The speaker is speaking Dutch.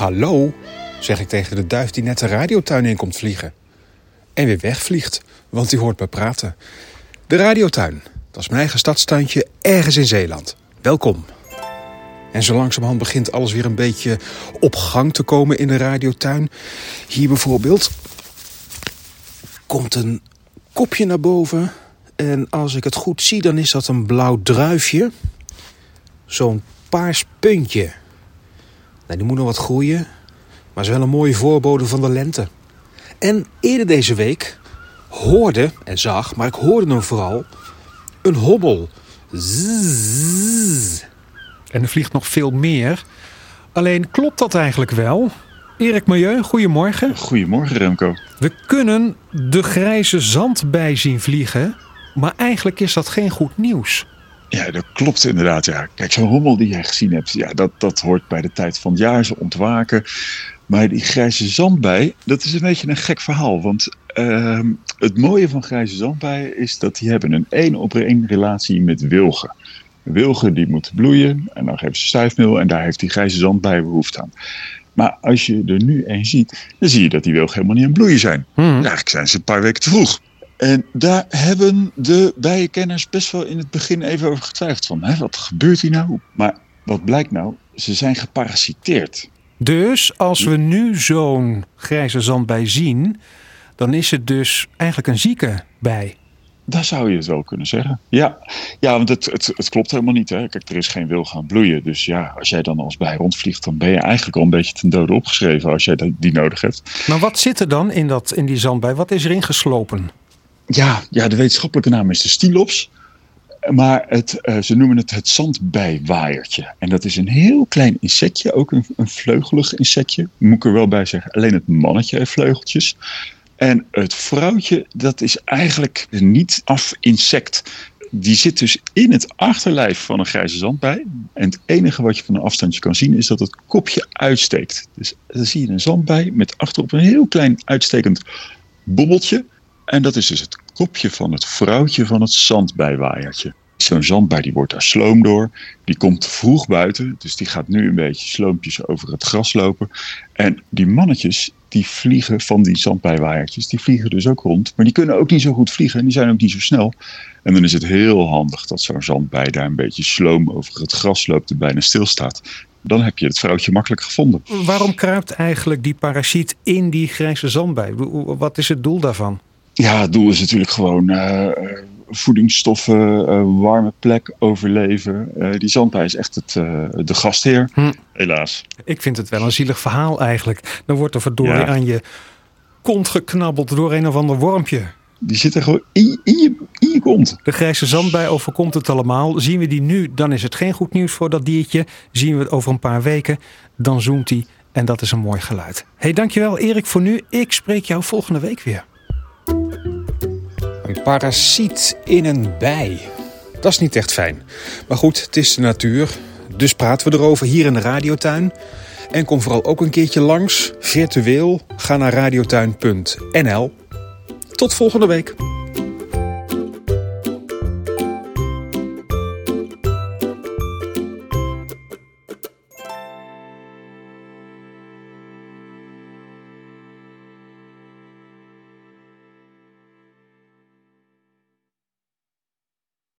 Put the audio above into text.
Hallo, zeg ik tegen de duif die net de radiotuin in komt vliegen. En weer wegvliegt, want die hoort me praten. De radiotuin, dat is mijn eigen stadstuintje ergens in Zeeland. Welkom. En zo langzamerhand begint alles weer een beetje op gang te komen in de radiotuin. Hier bijvoorbeeld komt een kopje naar boven. En als ik het goed zie, dan is dat een blauw druifje. Zo'n paars puntje. Nou, die moet nog wat groeien, maar is wel een mooie voorbode van de lente. En eerder deze week hoorde en zag, maar ik hoorde hem vooral, een hobbel. Zzz. En er vliegt nog veel meer. Alleen klopt dat eigenlijk wel? Erik Milieu, goedemorgen. Goedemorgen Remco. We kunnen de grijze zandbij zien vliegen, maar eigenlijk is dat geen goed nieuws. Ja, dat klopt inderdaad. Ja. Kijk, zo'n hommel die jij gezien hebt, ja, dat, dat hoort bij de tijd van het jaar, ze ontwaken. Maar die grijze zandbij, dat is een beetje een gek verhaal. Want uh, het mooie van grijze zandbijen is dat die hebben een één op één relatie met wilgen. Wilgen die moeten bloeien en dan geven ze stuifmeel en daar heeft die grijze zandbij behoefte aan. Maar als je er nu één ziet, dan zie je dat die wilgen helemaal niet aan het bloeien zijn. Hmm. Eigenlijk zijn ze een paar weken te vroeg. En daar hebben de bijenkenners best wel in het begin even over getwijfeld. Van, hè, wat gebeurt hier nou? Maar wat blijkt nou? Ze zijn geparasiteerd. Dus als we nu zo'n grijze zandbij zien, dan is het dus eigenlijk een zieke bij. Daar zou je het wel kunnen zeggen. Ja, ja want het, het, het klopt helemaal niet. Hè. Kijk, er is geen wil gaan bloeien. Dus ja, als jij dan als bij rondvliegt, dan ben je eigenlijk al een beetje ten dode opgeschreven als jij die- nodig hebt. Maar wat zit er dan in, dat, in die zandbij? Wat is erin geslopen? Ja, ja, de wetenschappelijke naam is de Stylops. Maar het, eh, ze noemen het het zandbijwaaiertje. En dat is een heel klein insectje, ook een, een vleugelig insectje. Moet ik er wel bij zeggen, alleen het mannetje heeft vleugeltjes. En het vrouwtje, dat is eigenlijk een niet-af insect. Die zit dus in het achterlijf van een grijze zandbij. En het enige wat je van een afstandje kan zien is dat het kopje uitsteekt. Dus dan zie je een zandbij met achterop een heel klein uitstekend bobbeltje. En dat is dus het kopje van het vrouwtje van het zandbijwaaiertje. Zo'n zandbij die wordt daar sloom door. Die komt vroeg buiten, dus die gaat nu een beetje sloompjes over het gras lopen. En die mannetjes, die vliegen van die zandbijwaaiertjes, die vliegen dus ook rond. Maar die kunnen ook niet zo goed vliegen en die zijn ook niet zo snel. En dan is het heel handig dat zo'n zandbij daar een beetje sloom over het gras loopt en bijna stilstaat. Dan heb je het vrouwtje makkelijk gevonden. Waarom kruipt eigenlijk die parasiet in die grijze zandbij? Wat is het doel daarvan? Ja, het doel is natuurlijk gewoon eh, eh, voedingsstoffen, eh, warme plek, overleven. Die zandbij is echt het, de gastheer, Hm. helaas. Ik vind het wel een zielig verhaal eigenlijk. Dan wordt er verdorie Ja. aan je kont geknabbeld door een of ander wormpje. Die zitten gewoon in, in, je, in je kont. De grijze zandbij overkomt het allemaal. Zien we die nu, dan is het geen goed nieuws voor dat diertje. Zien we het over een paar weken, dan zoomt hij. En dat is een mooi geluid. hey, dankjewel Erik voor nu. Ik spreek jou volgende week weer. Een parasiet in een bij. Dat is niet echt fijn. Maar goed, het is de natuur. Dus praten we erover hier in de radiotuin. En kom vooral ook een keertje langs, virtueel. Ga naar radiotuin.nl. Tot volgende week.